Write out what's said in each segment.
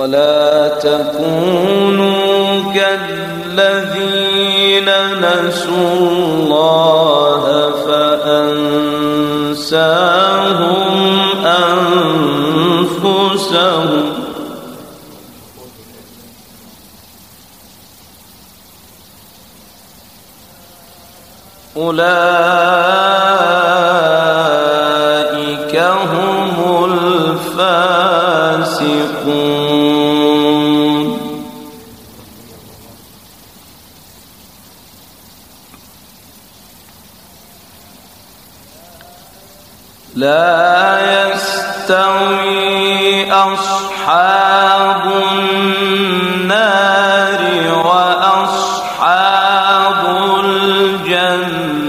ولا تكونوا كالذين نسوا الله فأنساهم أنفسهم. أولئك لا يستوي أصحاب النار وأصحاب الجنة.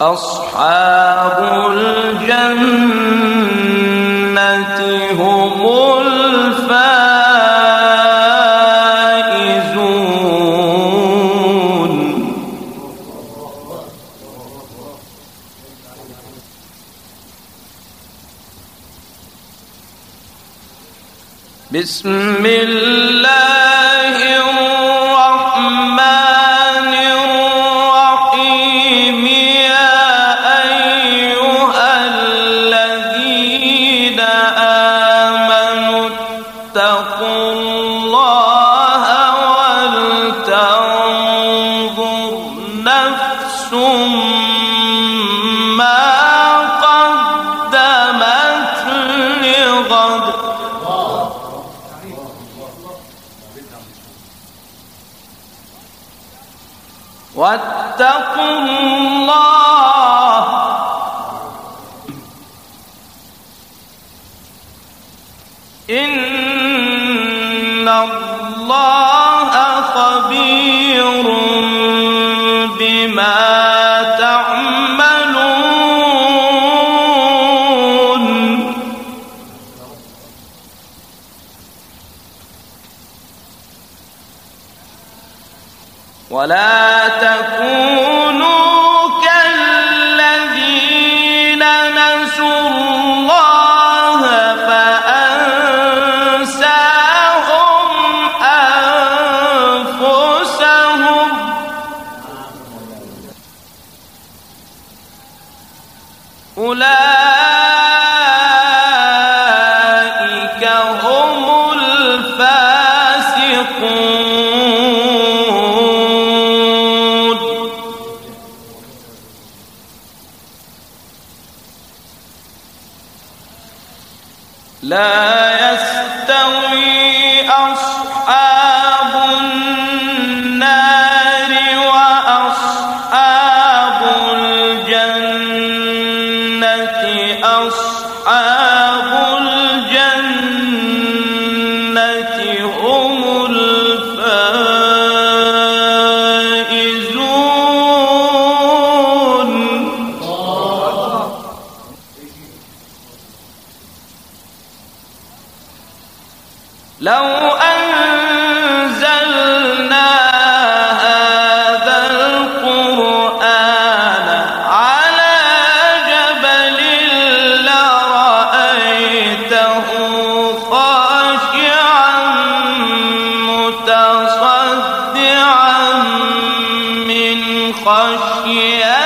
أصحاب الجنة. بسم الله واتقوا الله. إن الله خبير ولا تكونوا خشيه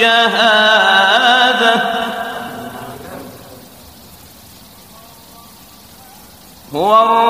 الشهادة هو الرحمن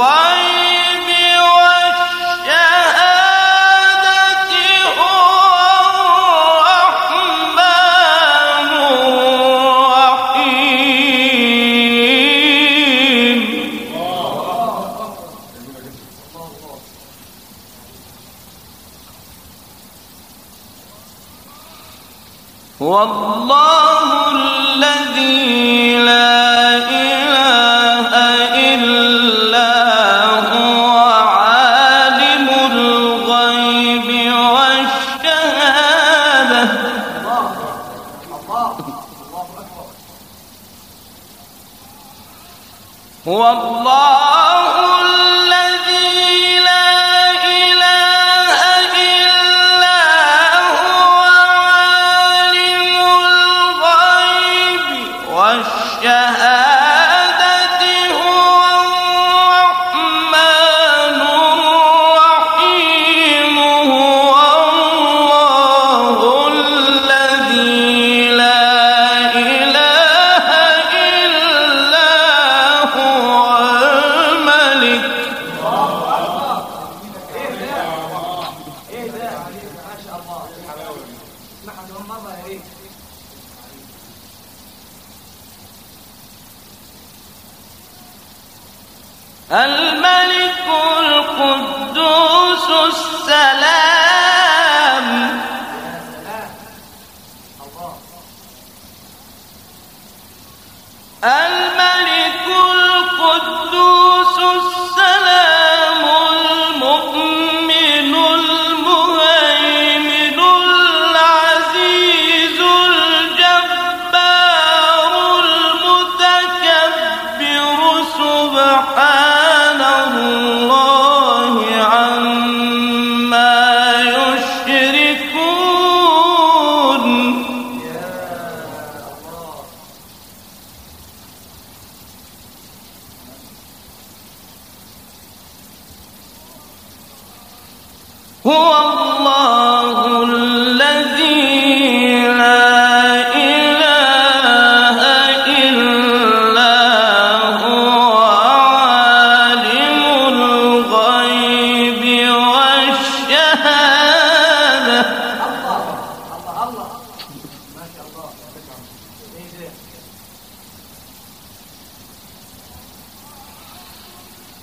Allah الملك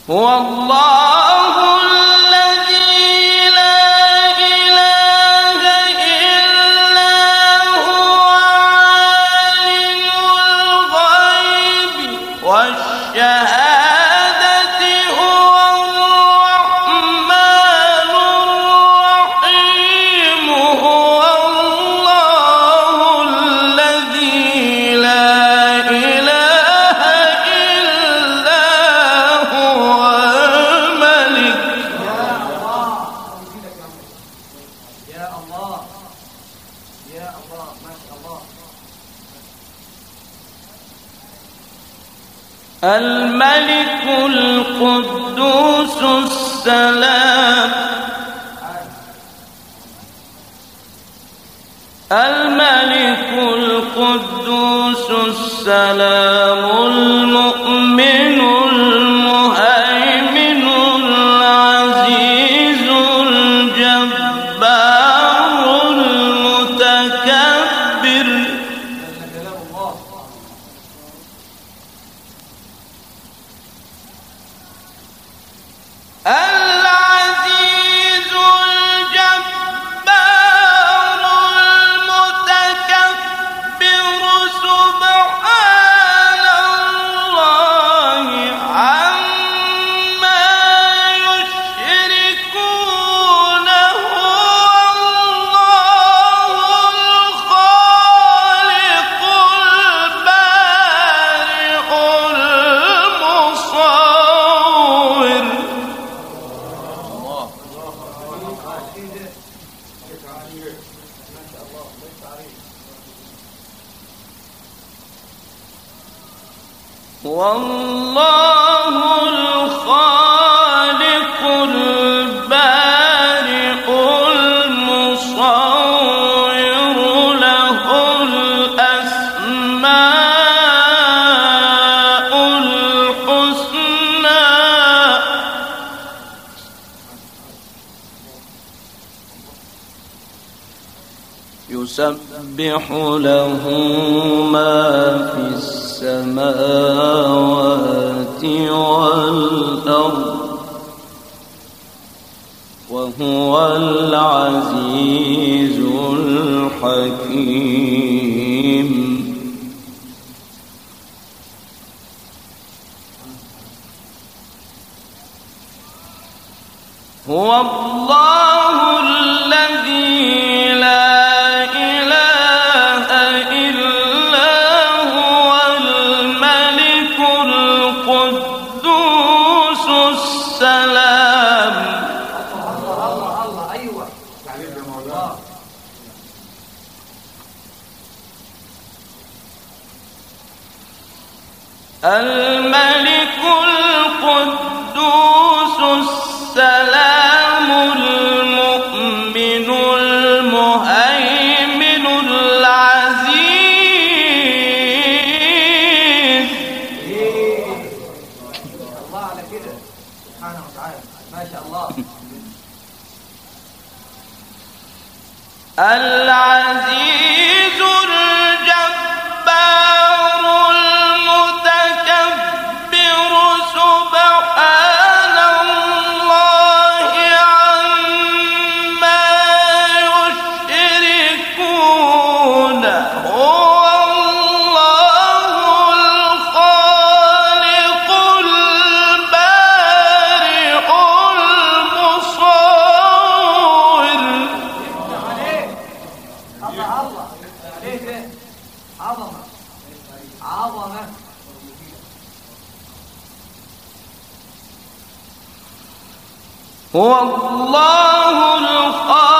هو الله سلام المؤمن يسبح له ما في السماوات والأرض وهو العزيز الحكيم. هو الله الملك القدوس السلام المؤمن المهيمن العزيز. الله على كده. سبحانه وتعالى ما شاء الله العزيز. هو الله الخالق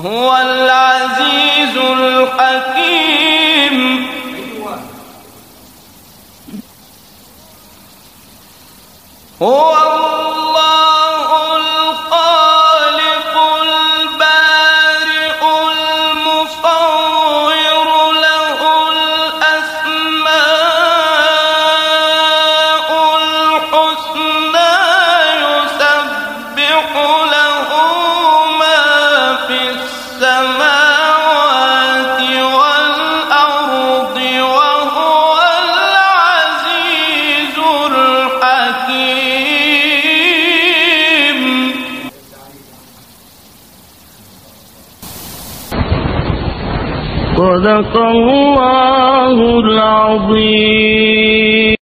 وهو العزيز الحكيم. هو صدق الله العظيم.